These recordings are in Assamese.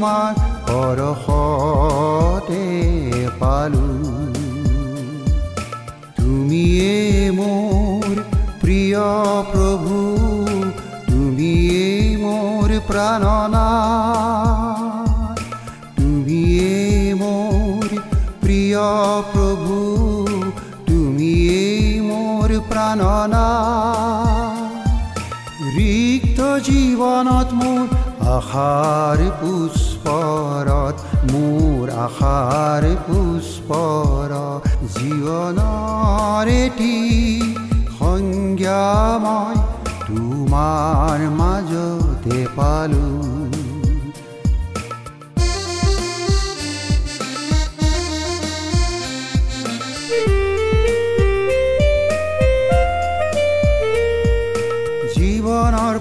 তোমাৰ পৰশতে পালো। তুমিয়ে মোৰ প্ৰিয় প্ৰভু তুমিয়ে মোৰ প্ৰাণনা তুমিয়ে মোৰ প্ৰিয় প্ৰভু তুমিয়ে মোৰ প্ৰাণনা ৰিক্ত জীৱনত মোৰ আশাৰ পুচ স্তৰত মোৰ আশাৰ পুষ্পৰ জীৱনৰ এটি সংজ্ঞা মই তোমাৰ মাজতে পালোঁ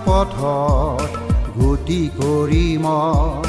পথত গতি কৰি মই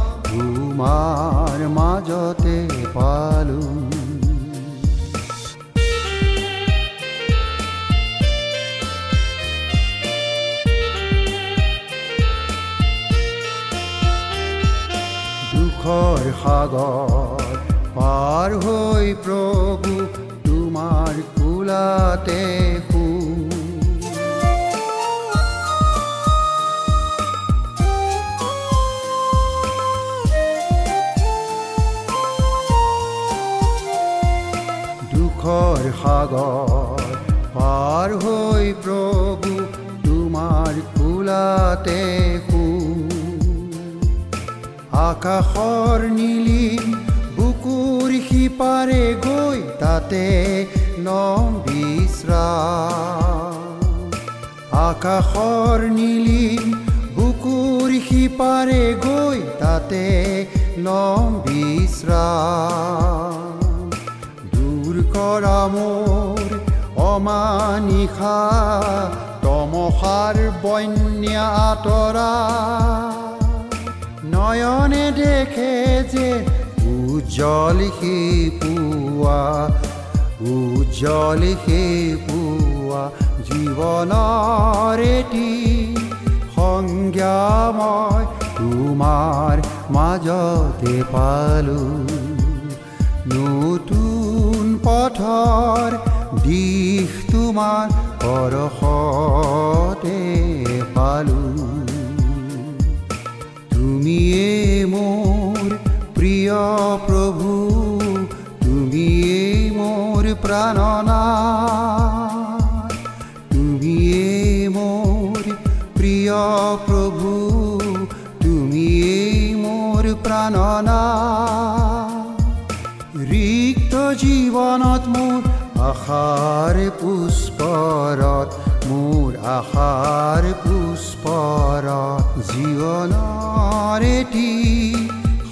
তোমাৰ মাজতে পালো দুখৰ সাগৰ পাৰ হৈ প্ৰভু তোমাৰ কোলাতে শু দুখৰ সাগৰ পাৰ হৈ প্ৰভু তোমাৰ কোলাতে শু আকাশৰ নীলিম বুকুৰ সিপাৰে গৈ তাতে বিশ্ৰাম আকাশৰ নীলিম বুকুৰ সিপাৰে গৈ তাতে নম বিশ্ৰাম দূৰ কৰা মোৰ অমানিশা তমসাৰ বন্যা আঁতৰা নয়নে দেখে যে উজ্জ্বল সি পুৱা উজ্জ্বল সি পুৱা জীৱনৰ এটি সংজ্ঞা মই তোমাৰ মাজতে পালো। নতুন পথৰ দিশ তোমাৰ পৰশতে পালোঁ। তুমিয়ে মোৰ প্ৰিয় প্ৰভু তুমিয়ে মোৰ প্ৰাণনা। তুমিয়ে মোৰ প্ৰিয় প্ৰভু তুমিয়ে মোৰ প্ৰাণনা। জীৱনত মোৰ আশাৰ পুষ্পৰত মোৰ আশাৰ পুষ্পৰত জীৱনৰ এটি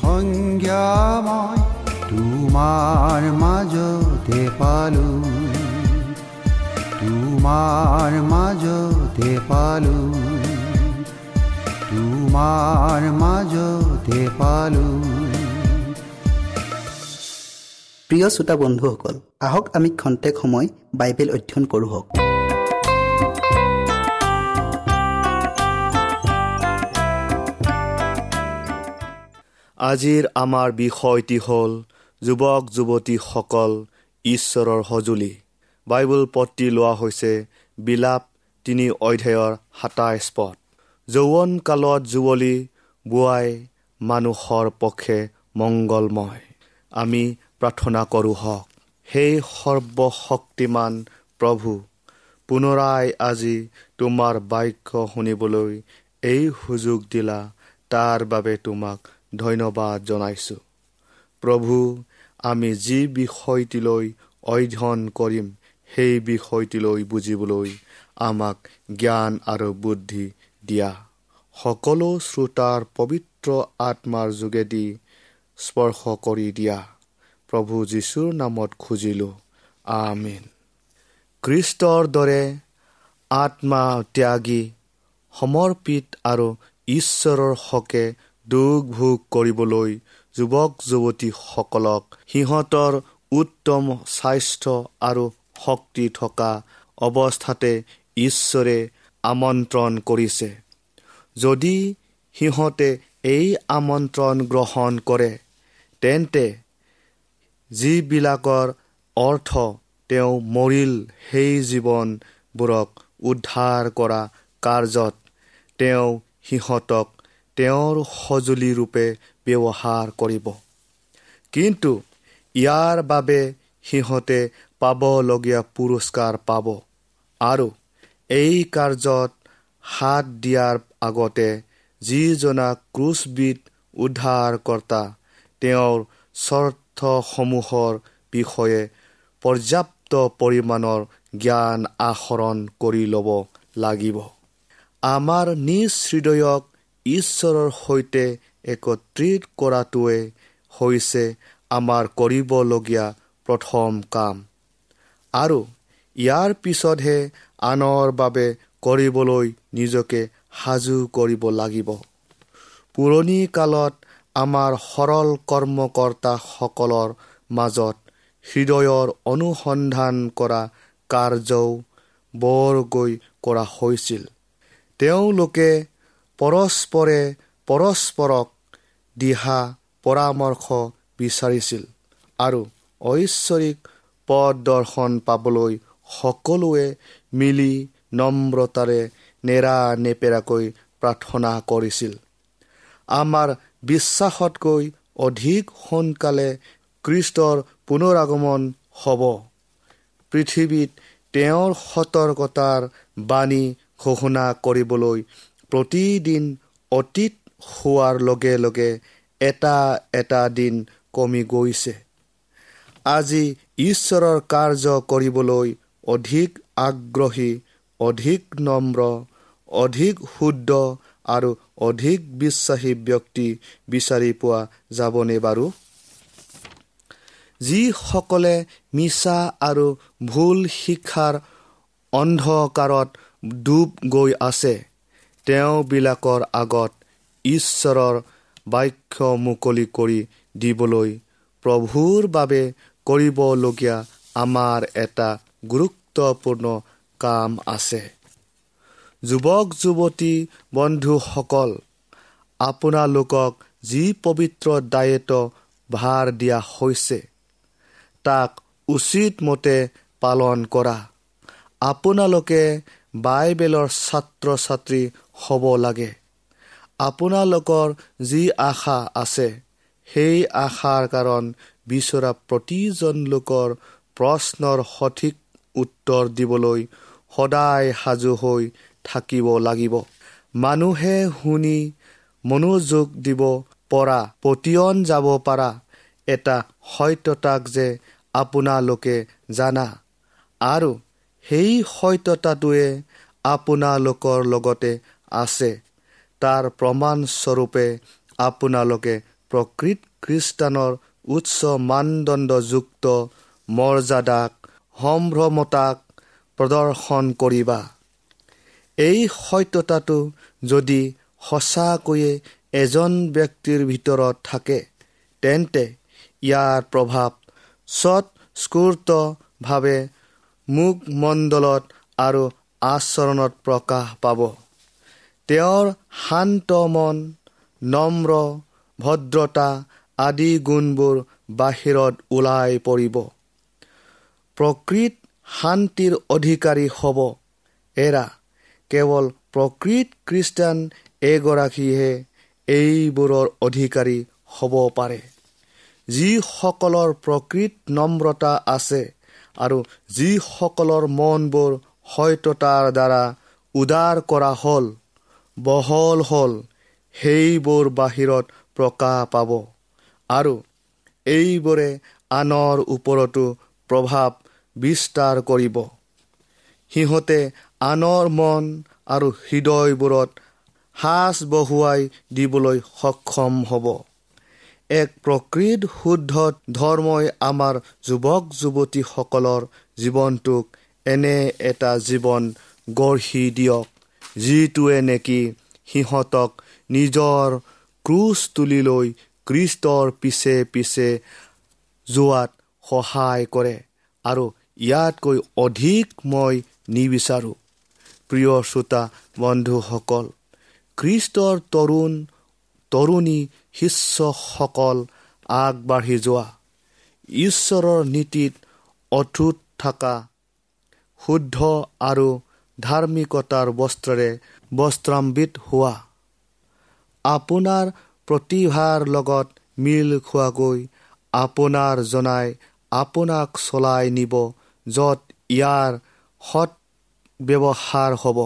সংজ্ঞা মই তোমাৰ মাজতে পালো তোমাৰ মাজতে পালো তোমাৰ মাজতে পালো প্ৰিয় শ্ৰোতা বন্ধুসকল আহক আমি খন্তেক সময় বাইবেল অধ্যয়ন কৰোঁ হওক। আজিৰ আমাৰ বিষয়টি হ'ল যুৱক যুৱতীসকল ঈশ্বৰৰ সঁজুলি। বাইবল পত্ৰি লোৱা হৈছে বিলাপ তিনি অধ্যায়ৰ সাতাইছ পদ। যৌৱন কালত যুৱলী বোৱাই মানুহৰ পক্ষে মংগলময়। আমি প্ৰাৰ্থনা কৰোঁ হওক। সেই সৰ্বশক্তিমান প্ৰভু পুনৰাই আজি তোমাৰ বাক্য শুনিবলৈ এই সুযোগ দিলা তাৰ বাবে তোমাক ধন্যবাদ জনাইছোঁ। প্ৰভু আমি যি বিষয়টিলৈ অধ্যয়ন কৰিম সেই বিষয়টিলৈ বুজিবলৈ আমাক জ্ঞান আৰু বুদ্ধি দিয়া। সকলো শ্ৰোতাৰ পবিত্ৰ আত্মাৰ যোগেদি স্পৰ্শ কৰি দিয়া। প্ৰভু যীশুৰ নামত খুজিলোঁ। আমিন। খ্ৰীষ্টৰ দৰে আত্মা ত্যাগী সমৰ্পিত আৰু ঈশ্বৰৰ হকে দুখ ভোগ কৰিবলৈ যুৱক যুৱতীসকলক সিহঁতৰ উত্তম স্বাস্থ্য আৰু শক্তি থকা অৱস্থাতে ঈশ্বৰে আমন্ত্ৰণ কৰিছে। যদি সিহঁতে এই আমন্ত্ৰণ গ্ৰহণ কৰে তেন্তে যিবিলাকৰ অৰ্থ তেওঁ মৰিল সেই জীৱনবোৰক উদ্ধাৰ কৰা কাৰ্যত তেওঁ সিহঁতক তেওঁৰ সঁজুলি ৰূপে ব্যৱহাৰ কৰিব। কিন্তু ইয়াৰ বাবে সিহঁতে পাবলগীয়া পুৰস্কাৰ পাব আৰু এই কাৰ্যত হাত দিয়াৰ আগতে যিজনা ক্ৰুচবিধ উদ্ধাৰকৰ্তা তেওঁৰ স্বাৰ্থসমূহৰ বিষয়ে পৰ্যাপ্ত পৰিমাণৰ জ্ঞান আহৰণ কৰি ল'ব লাগিব। আমাৰ নিজ হৃদয়ক ঈশ্বৰৰ সৈতে একত্ৰিত কৰাটোৱে হৈছে আমাৰ কৰিবলগীয়া প্ৰথম কাম। আৰু ইয়াৰ পিছতহে আনৰ বাবে কৰিবলৈ নিজকে সাজু কৰিব লাগিব। পুৰণি কালত আমাৰ সৰল কৰ্মকৰ্তাসকলৰ মাজত হৃদয়ৰ অনুসন্ধান কৰা কাৰ্যও বৰকৈ কৰা হৈছিল। তেওঁলোকে পৰস্পৰে পৰস্পৰক দিহা পৰামৰ্শ বিচাৰিছিল আৰু ঐশ্বৰিক পদ দৰ্শন পাবলৈ সকলোৱে মিলি নম্ৰতাৰে নেৰা নেপেৰাকৈ প্ৰাৰ্থনা কৰিছিল। আমাৰ বিশ্বাসতকৈ অধিক সোনকালে কৃষ্টৰ পুনৰাগমন হ'ব। পৃথিৱীত তেওঁৰ সতৰ্কতাৰ বাণী ঘোষণা কৰিবলৈ প্ৰতিদিন অতীত হোৱাৰ লগে লগে এটা এটা দিন কমি গৈছে। আজি ঈশ্বৰৰ কাৰ্য কৰিবলৈ অধিক আগ্ৰহী অধিক নম্ৰ অধিক শুদ্ধ আৰু অধিক বিশ্বাসী ব্যক্তি বিচাৰি পোৱা যাবনে বাৰু? যিসকলে মিছা আৰু ভুল শিক্ষাৰ অন্ধকাৰত ডুব গৈ আছে তেওঁবিলাকৰ আগত ঈশ্বৰৰ বাক্য মুকলি কৰি দিবলৈ প্ৰভুৰ বাবে কৰিবলগীয়া আমাৰ এটা গুৰুত্বপূৰ্ণ কাম আছে। যুৱক যুৱতী বন্ধুসকল আপোনালোকক যি পবিত্ৰ দায়িত্ব ভাৰ দিয়া হৈছে তাক উচিতমতে পালন কৰা। আপোনালোকে বাইবেলৰ ছাত্ৰ ছাত্ৰী হ'ব লাগে। আপোনালোকৰ যি আশা আছে সেই আশাৰ কাৰণ বিচৰা প্ৰতিজন লোকৰ প্ৰশ্নৰ সঠিক উত্তৰ দিবলৈ সদায় সাজু হৈ থাকিব লাগিব। মানুহে শুনি মনোযোগ দিব পৰা পতিয়ন যাব পাৰা। এটা সত্যতাক যে আপোনালোকে জানা। আৰু সেই সত্যতাটোৱে আপোনালোকৰ লগতে আছে। তাৰ প্ৰমাণস্বৰূপে আপোনালোকে প্ৰকৃত খ্ৰীষ্টানৰ উচ্চ মানদণ্ডযুক্ত মৰ্যাদাক সম্ভ্ৰমতাক প্ৰদৰ্শন কৰিবা। এই সত্যতাটো যদি সঁচাকৈয়ে এজন ব্যক্তিৰ ভিতৰত থাকে তেন্তে ইয়াৰ প্ৰভাৱ স্বতঃস্ফূৰ্তভাৱে মুখমণ্ডলত আৰু আচৰণত প্ৰকাশ পাব। তেওঁৰ শান্ত মন নম্ৰ ভদ্ৰতা আদি গুণবোৰ বাহিৰত ওলাই পৰিব। প্ৰকৃত শান্তিৰ অধিকাৰী হ'ব এৰা। কেৱল প্ৰকৃত খ্ৰীষ্টান এগৰাকীহে এইবোৰৰ অধিকাৰী হ'ব পাৰে। যিসকলৰ প্ৰকৃত নম্ৰতা আছে আৰু যিসকলৰ মনবোৰ সত্যতাৰ দ্বাৰা উদাৰ কৰা হ'ল বহল হ'ল সেইবোৰ বাহিৰত প্ৰকাশ পাব আৰু এইবোৰে আনৰ ওপৰতো প্ৰভাৱ বিস্তাৰ কৰিব। সিহঁতে আনৰ মন আৰু হৃদয়বোৰত সাজ বহুৱাই দিবলৈ সক্ষম হ'ব। এক প্ৰকৃত শুদ্ধ ধৰ্মই আমাৰ যুৱক যুৱতীসকলৰ জীৱনটোক এনে এটা জীৱন গঢ়ি দিয়ক যিটোৱে নেকি সিহঁতক নিজৰ ক্ৰুচ তুলি লৈ কৃষ্টৰ পিছে পিছে যোৱাত সহায় কৰে। আৰু ইয়াতকৈ অধিক মই নিবিচাৰোঁ। প্ৰিয় শ্ৰোতা বন্ধুসকল খ্ৰীষ্টৰ তৰুণ তৰুণী শিষ্যসকল আগবাঢ়ি যোৱা। ঈশ্বৰৰ নীতিত অটুট থকা শুদ্ধ আৰু ধাৰ্মিকতাৰ বস্ত্ৰৰে বস্ত্ৰাম্বিত হোৱা। আপোনাৰ প্ৰতিভাৰ লগত মিল খোৱাকৈ আপোনাৰ জনাই আপোনাক চলাই নিব য'ত ইয়াৰ সৎ ব্যৱহাৰ হ'ব।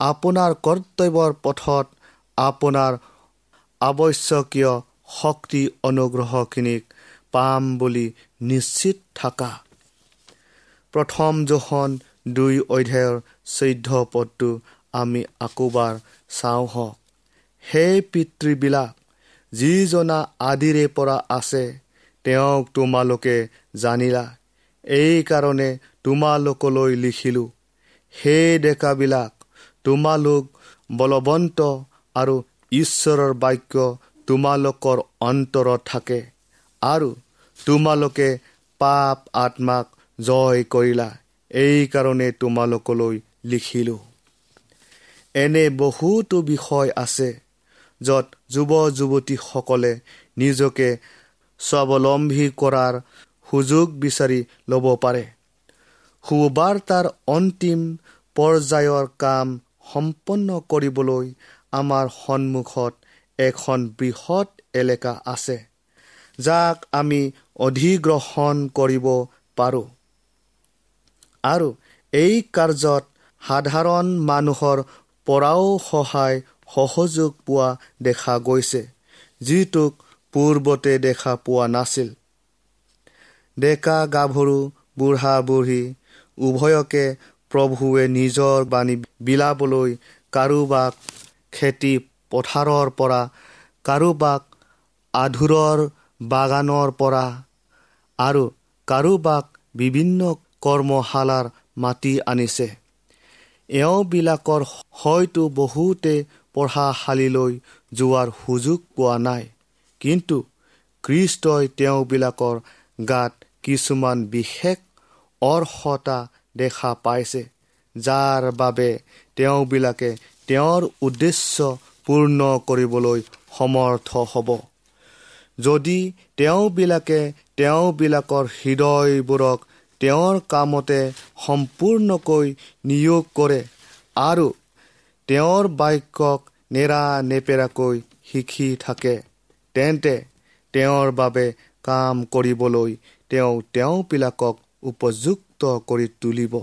আপোনাৰ কৰ্তব্যৰ পথত আপোনাৰ আৱশ্যকীয় শক্তি অনুগ্ৰহখিনিক পাম বুলি নিশ্চিত থাকা। প্ৰথম জোখন দুই অধ্যায়ৰ চৈধ্য পদটো আমি আকোবাৰ চাওঁ হওক সেই পিতৃবিলাক যিজনা আদিৰে পৰা আছে তেওঁক তোমালোকে জানিলা। এইকাৰণে তোমালোকলৈ লিখিলোঁ সেই ডেকাবিলাক তোমালোক বলৱন্ত আৰু ঈশ্বৰৰ বাক্য তোমালোকৰ অন্তৰত থাকে আৰু তোমালোকে পাপ আত্মাক জয় কৰিলা। এইকাৰণে তোমালোকলৈ লিখিলোঁ। এনে বহুতো বিষয় আছে য'ত যুৱ যুৱতীসকলে নিজকে স্বাৱলম্বী কৰাৰ সুযোগ বিচাৰি ল'ব পাৰে। সুবাৰ্তাৰ অন্তিম পৰ্যায়ৰ কাম সম্পন্ন কৰিবলৈ আমাৰ সন্মুখত এখন বৃহৎ এলেকা আছে যাক আমি অধিগ্ৰহণ কৰিব পাৰোঁ। আৰু এই কাৰ্যত সাধাৰণ মানুহৰ পৰাও সহায় সহযোগ পোৱা দেখা গৈছে যিটোক পূৰ্বতে দেখা পোৱা নাছিল। ডেকা গাভৰু বুঢ়া বুঢ়ী উভয়কে প্ৰভুৱে নিজৰ বাণী বিলাবলৈ কাৰোবাক খেতি পথাৰৰ পৰা কাৰোবাক আধুৰৰ বাগানৰ পৰা আৰু কাৰোবাক বিভিন্ন কৰ্মশালাৰ মাতি আনিছে। এওঁবিলাকৰ হয়তো বহুতে পঢ়াশালীলৈ যোৱাৰ সুযোগ পোৱা নাই কিন্তু কৃষ্টই তেওঁবিলাকৰ গাত কিছুমান বিশেষ অৰ্হতা দেখা পাইছে যাৰ বাবে তেওঁবিলাকে তেওঁৰ উদ্দেশ্য পূৰ্ণ কৰিবলৈ সমৰ্থ হ'ব। যদি তেওঁবিলাকে তেওঁবিলাকৰ হৃদয়বোৰক তেওঁৰ কামতে সম্পূৰ্ণকৈ নিয়োগ কৰে আৰু তেওঁৰ বাক্যক নেৰা নেপেৰাকৈ শিকি থাকে তেন্তে তেওঁৰ বাবে কাম কৰিবলৈ তেওঁ তেওঁবিলাকক উপযুক্ত কৰি তুলিব।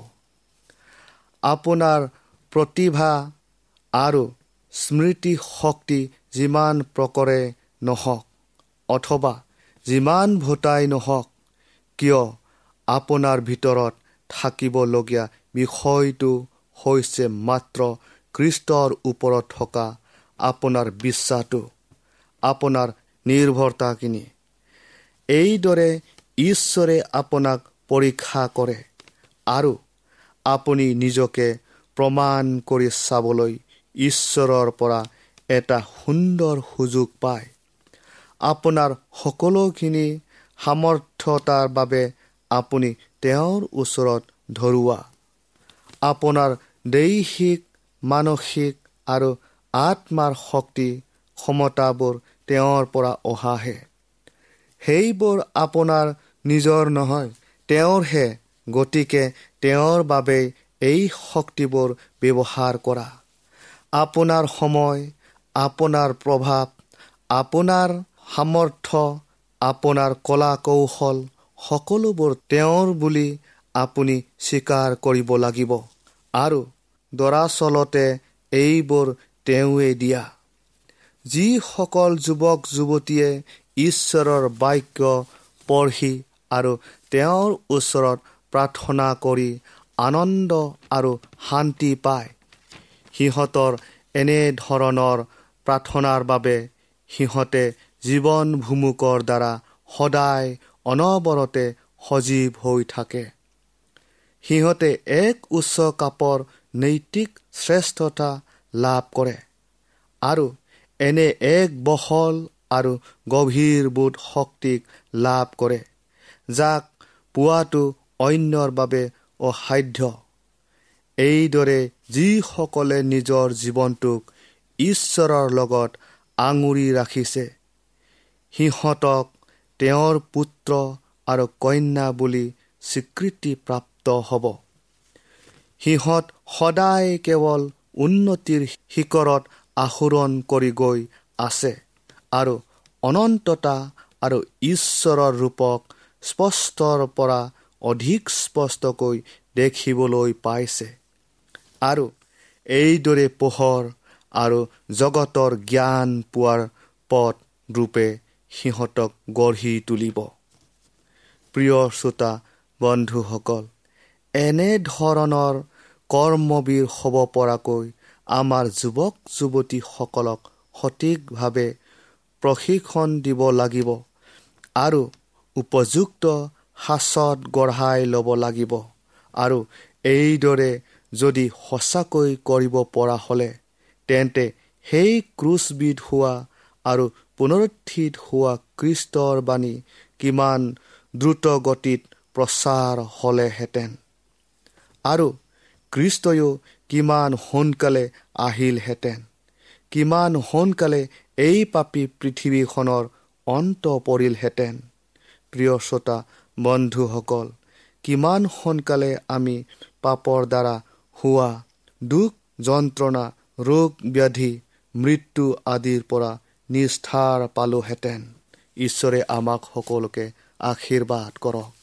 আপোনাৰ প্ৰতিভা আৰু স্মৃতি শক্তি যিমান প্ৰকাৰে নহওক অথবা যিমান ভোটাই নহওক কিয় আপোনাৰ ভিতৰত থাকিবলগীয়া বিষয়টো হৈছে মাত্ৰ কৃষ্টৰ ওপৰত থকা আপোনাৰ বিশ্বাসটো আপোনাৰ নিৰ্ভৰতাখিনি। এইদৰে ঈশ্বৰে আপোনাক পৰীক্ষা কৰে আৰু আপুনি নিজকে প্ৰমাণ কৰি চাবলৈ ঈশ্বৰৰ পৰা এটা সুন্দৰ সুযোগ পায়। আপোনাৰ সকলোখিনি সামৰ্থ্যতাৰ বাবে আপুনি তেওঁৰ ওচৰত ধৰুৱা। আপোনাৰ দৈহিক মানসিক আৰু আত্মাৰ শক্তি ক্ষমতাবোৰ তেওঁৰ পৰা অহাহে। সেইবোৰ আপোনাৰ নিজৰ নহয় তেওঁৰহে গতিকে তেওঁৰ বাবেই এই শক্তিবোৰ ব্যৱহাৰ কৰা। আপোনাৰ সময় আপোনাৰ প্ৰভাৱ আপোনাৰ সামৰ্থ্য আপোনাৰ কলা কৌশল সকলোবোৰ তেওঁৰ বুলি আপুনি স্বীকাৰ কৰিব লাগিব আৰু দৰাচলতে এইবোৰ তেওঁৱে দিয়া। যিসকল যুৱক যুৱতীয়ে ঈশ্বৰৰ বাক্য পঢ়ি আৰু তেওঁৰ ওচৰত প্ৰাৰ্থনা কৰি আনন্দ আৰু শান্তি পায়। সিহঁতৰ এনেধৰণৰ প্ৰাৰ্থনাৰ বাবে সিহঁতে জীৱন ভুমুকৰ দ্বাৰা সদায় অনবৰতে সজীৱ হৈ থাকে। সিহঁতে এক উচ্চ কাপৰ নৈতিক শ্ৰেষ্ঠতা লাভ কৰে আৰু এনে এক বহল আৰু গভীৰ বোধ শক্তিক লাভ কৰে যাক পোৱাটো অন্যৰ বাবে অসাধ্য। এইদৰে যিসকলে নিজৰ জীৱনটোক ঈশ্বৰৰ লগত আঙুৰি ৰাখিছে সিহঁতক তেওঁৰ পুত্ৰ আৰু কন্যা বুলি স্বীকৃতিপ্ৰাপ্ত হ'ব। সিহঁত সদায় কেৱল উন্নতিৰ শিখৰত আহৰণ কৰি গৈ আছে আৰু অনন্ততা আৰু ঈশ্বৰৰ ৰূপক স্পষ্টৰ পৰা অধিক স্পষ্টকৈ দেখিবলৈ পাইছে। আৰু এইদৰে পোহৰ আৰু জগতৰ জ্ঞান পোৱাৰ পথ ৰূপে সিহঁতক গঢ়ি তুলিব। প্ৰিয় শ্ৰোতা বন্ধুসকল এনেধৰণৰ কৰ্মবীৰ হ'ব পৰাকৈ আমাৰ যুৱক যুৱতীসকলক সঠিকভাৱে প্ৰশিক্ষণ দিব লাগিব। আৰু উপযুক্ত সাঁচত গঢ়াই ল'ব লাগিব আৰু এইদৰে যদি সঁচাকৈ কৰিব পৰা হ'লে তেন্তে সেই ক্ৰুচবিধ হোৱা আৰু পুনৰুত্থিত হোৱা কৃষ্টৰ বাণী কিমান দ্ৰুত গতিত প্ৰচাৰ হ'লেহেঁতেন। আৰু কৃষ্টয়ো কিমান সোনকালে আহিলহেঁতেন কিমান সোনকালে এই পাপী পৃথিৱীখনৰ অন্ত পৰিলহেঁতেন। প্ৰিয় শ্ৰোতা বন্ধুসকল কিমান সোনকালে আমি পাপৰ দ্বাৰা হোৱা দুখ যন্ত্ৰণা ৰোগ ব্যাধি মৃত্যু আদিৰ পৰা নিষ্ঠাৰ পালোহেঁতেন। ঈশ্বৰে আমাক সকলোকে আশীৰ্বাদ কৰক।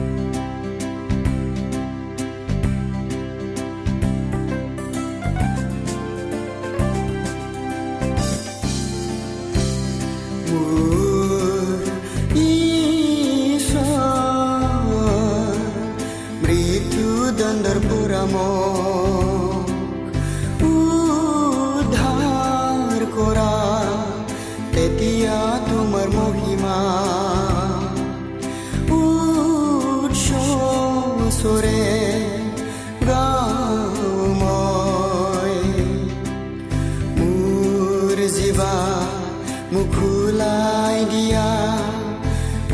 উৎসৰে গাওঁ মোৰ জীৱা মোক খোলাই দিয়া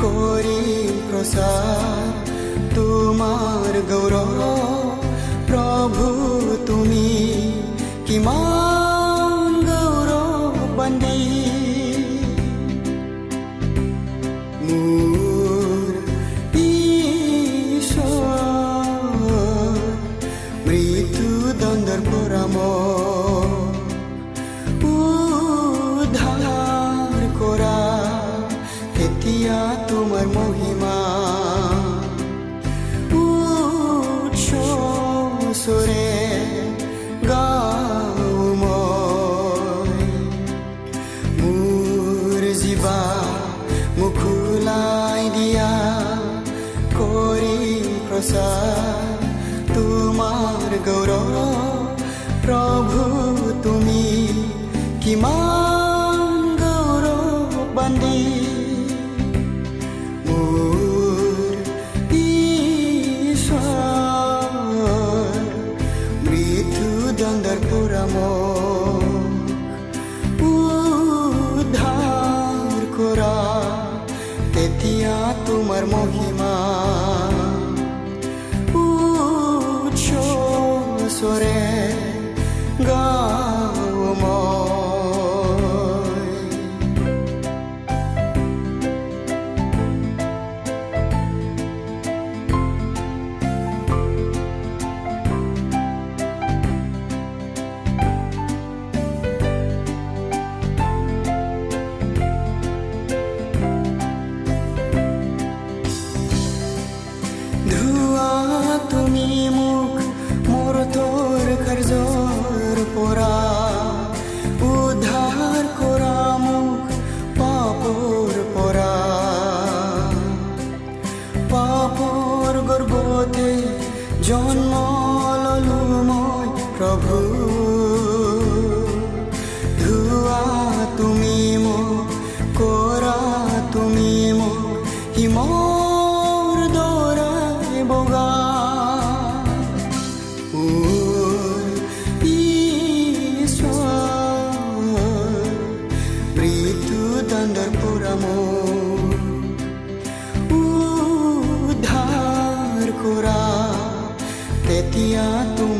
কৰি প্ৰচাৰ তোমাৰ গৌৰৱ প্ৰচাৰ তোমাৰ গৌৰৱ প্ৰভু তুমি কিমান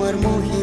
তোমাৰ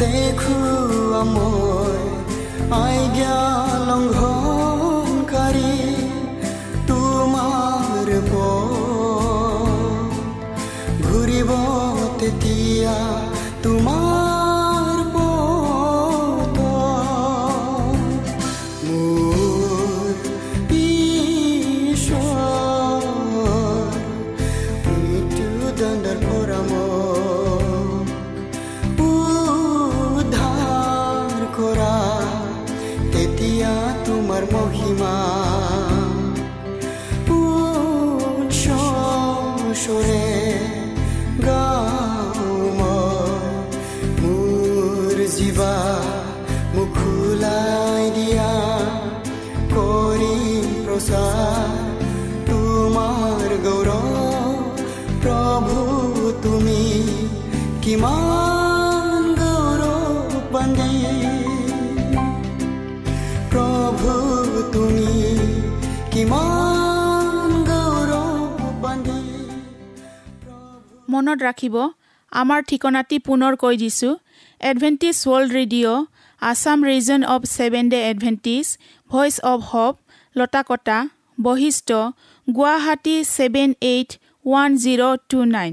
দেখুৱা মই আজ্ঞা লংঘ তুমি কিমান গৌৰৱ প্ৰভু তুমি কিমান গৌৰৱ মনত ৰাখিব আমাৰ ঠিকনাটি পুনৰ কৈ দিছোঁ। Adventist world radio' Assam region of seven day Adventist voice of hope Latakata Basistha Guwahati seven eight one zero' two nine